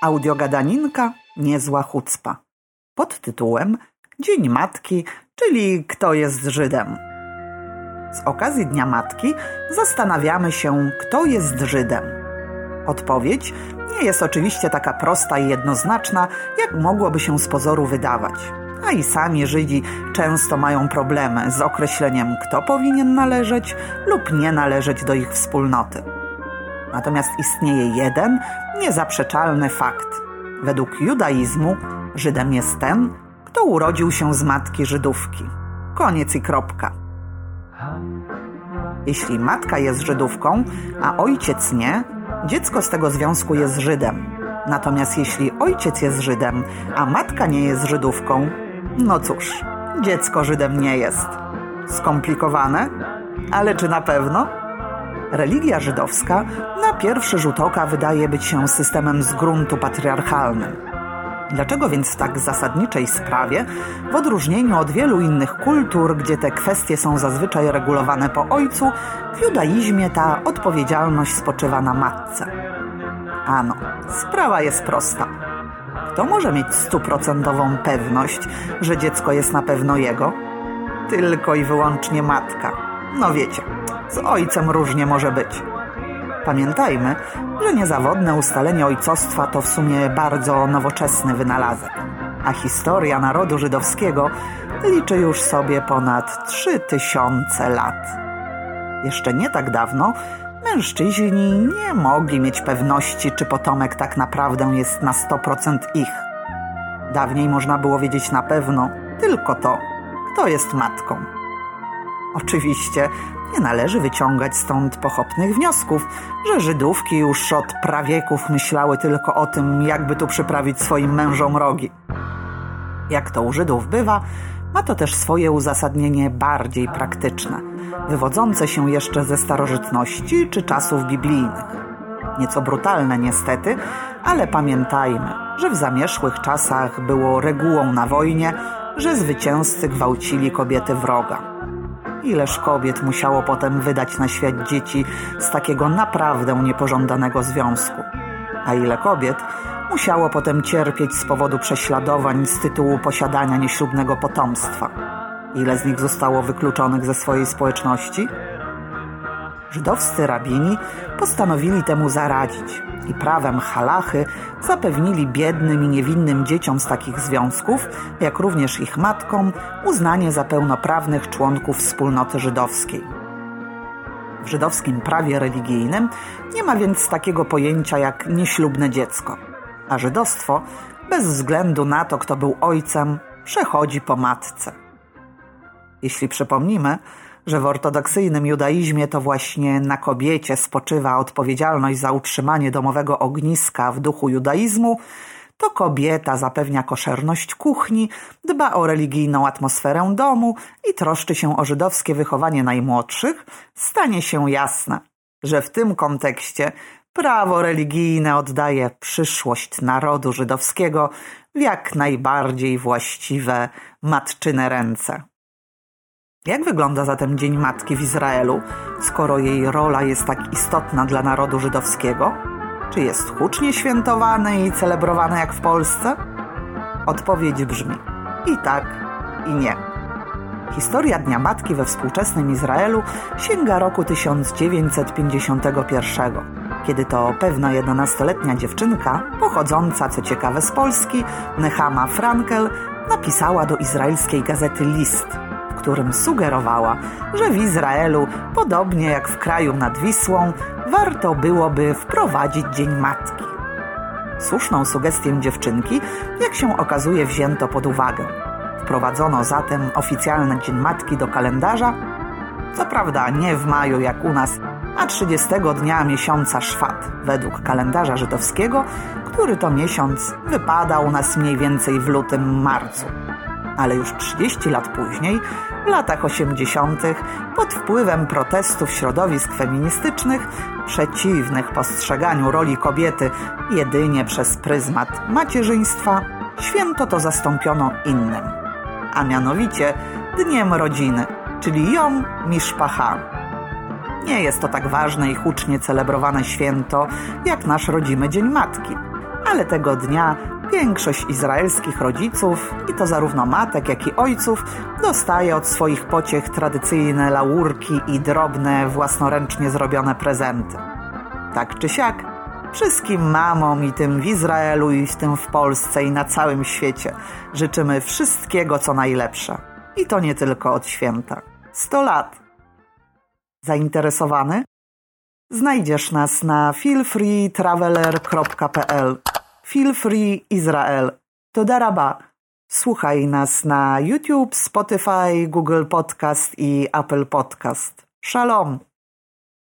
Audiogadaninka Niezła chucpa pod tytułem Dzień Matki, czyli Kto jest Żydem. Z okazji Dnia Matki zastanawiamy się, kto jest Żydem. Odpowiedź nie jest oczywiście taka prosta i jednoznaczna, jak mogłoby się z pozoru wydawać. A i sami Żydzi często mają problemy z określeniem, kto powinien należeć lub nie należeć do ich wspólnoty. Natomiast istnieje jeden niezaprzeczalny fakt. Według judaizmu Żydem jest ten, kto urodził się z matki Żydówki. Koniec i kropka. Jeśli matka jest Żydówką, a ojciec nie, dziecko z tego związku jest Żydem. Natomiast jeśli ojciec jest Żydem, a matka nie jest Żydówką, no cóż, dziecko Żydem nie jest. Skomplikowane? Ale czy na pewno? Religia żydowska na pierwszy rzut oka wydaje być się systemem z gruntu patriarchalnym. Dlaczego więc w tak zasadniczej sprawie, w odróżnieniu od wielu innych kultur, gdzie te kwestie są zazwyczaj regulowane po ojcu, w judaizmie ta odpowiedzialność spoczywa na matce? Ano, sprawa jest prosta. Kto może mieć stuprocentową pewność, że dziecko jest na pewno jego? Tylko i wyłącznie matka. No wiecie, z ojcem różnie może być. Pamiętajmy, że niezawodne ustalenie ojcostwa to w sumie bardzo nowoczesny wynalazek, a historia narodu żydowskiego liczy już sobie ponad 3000 lat. Jeszcze nie tak dawno mężczyźni nie mogli mieć pewności, czy potomek tak naprawdę jest na 100% ich. Dawniej można było wiedzieć na pewno tylko to, kto jest matką. Oczywiście nie należy wyciągać stąd pochopnych wniosków, że Żydówki już od prawieków myślały tylko o tym, jakby tu przyprawić swoim mężom rogi. Jak to u Żydów bywa, ma to też swoje uzasadnienie bardziej praktyczne, wywodzące się jeszcze ze starożytności czy czasów biblijnych. Nieco brutalne niestety, ale pamiętajmy, że w zamierzchłych czasach było regułą na wojnie, że zwycięzcy gwałcili kobiety wroga. Ileż kobiet musiało potem wydać na świat dzieci z takiego naprawdę niepożądanego związku. A ile kobiet musiało potem cierpieć z powodu prześladowań z tytułu posiadania nieślubnego potomstwa. Ile z nich zostało wykluczonych ze swojej społeczności? Żydowscy rabini postanowili temu zaradzić i prawem halachy zapewnili biednym i niewinnym dzieciom z takich związków, jak również ich matkom, uznanie za pełnoprawnych członków wspólnoty żydowskiej. W żydowskim prawie religijnym nie ma więc takiego pojęcia jak nieślubne dziecko, a żydostwo, bez względu na to, kto był ojcem, przechodzi po matce. Jeśli przypomnimy, że w ortodoksyjnym judaizmie to właśnie na kobiecie spoczywa odpowiedzialność za utrzymanie domowego ogniska w duchu judaizmu, to kobieta zapewnia koszerność kuchni, dba o religijną atmosferę domu i troszczy się o żydowskie wychowanie najmłodszych, stanie się jasne, że w tym kontekście prawo religijne oddaje przyszłość narodu żydowskiego w jak najbardziej właściwe matczyne ręce. Jak wygląda zatem Dzień Matki w Izraelu, skoro jej rola jest tak istotna dla narodu żydowskiego? Czy jest hucznie świętowany i celebrowany jak w Polsce? Odpowiedź brzmi i tak, i nie. Historia Dnia Matki we współczesnym Izraelu sięga roku 1951, kiedy to pewna 11-letnia dziewczynka, pochodząca co ciekawe z Polski, Nehama Frankel, napisała do izraelskiej gazety List – którym sugerowała, że w Izraelu, podobnie jak w kraju nad Wisłą, warto byłoby wprowadzić Dzień Matki. Słuszną sugestię dziewczynki, jak się okazuje, wzięto pod uwagę. Wprowadzono zatem oficjalny Dzień Matki do kalendarza, co prawda nie w maju jak u nas, a 30 dnia miesiąca Szwat według kalendarza żydowskiego, który to miesiąc wypada u nas mniej więcej w lutym-marcu ale już 30 lat później, w latach 80., pod wpływem protestów środowisk feministycznych, przeciwnych postrzeganiu roli kobiety jedynie przez pryzmat macierzyństwa, święto to zastąpiono innym, a mianowicie Dniem Rodziny, czyli Jom Mishpacha. Nie jest to tak ważne i hucznie celebrowane święto jak nasz rodzimy Dzień Matki – ale tego dnia większość izraelskich rodziców, i to zarówno matek, jak i ojców, dostaje od swoich pociech tradycyjne laurki i drobne, własnoręcznie zrobione prezenty. Tak czy siak, wszystkim mamom i tym w Izraelu, i tym w Polsce, i na całym świecie życzymy wszystkiego, co najlepsze. I to nie tylko od święta. 100 lat. Zainteresowany? Znajdziesz nas na feelfreetraveler.pl Feel Free Izrael. To daraba. Słuchaj nas na YouTube, Spotify, Google Podcast i Apple Podcast. Shalom.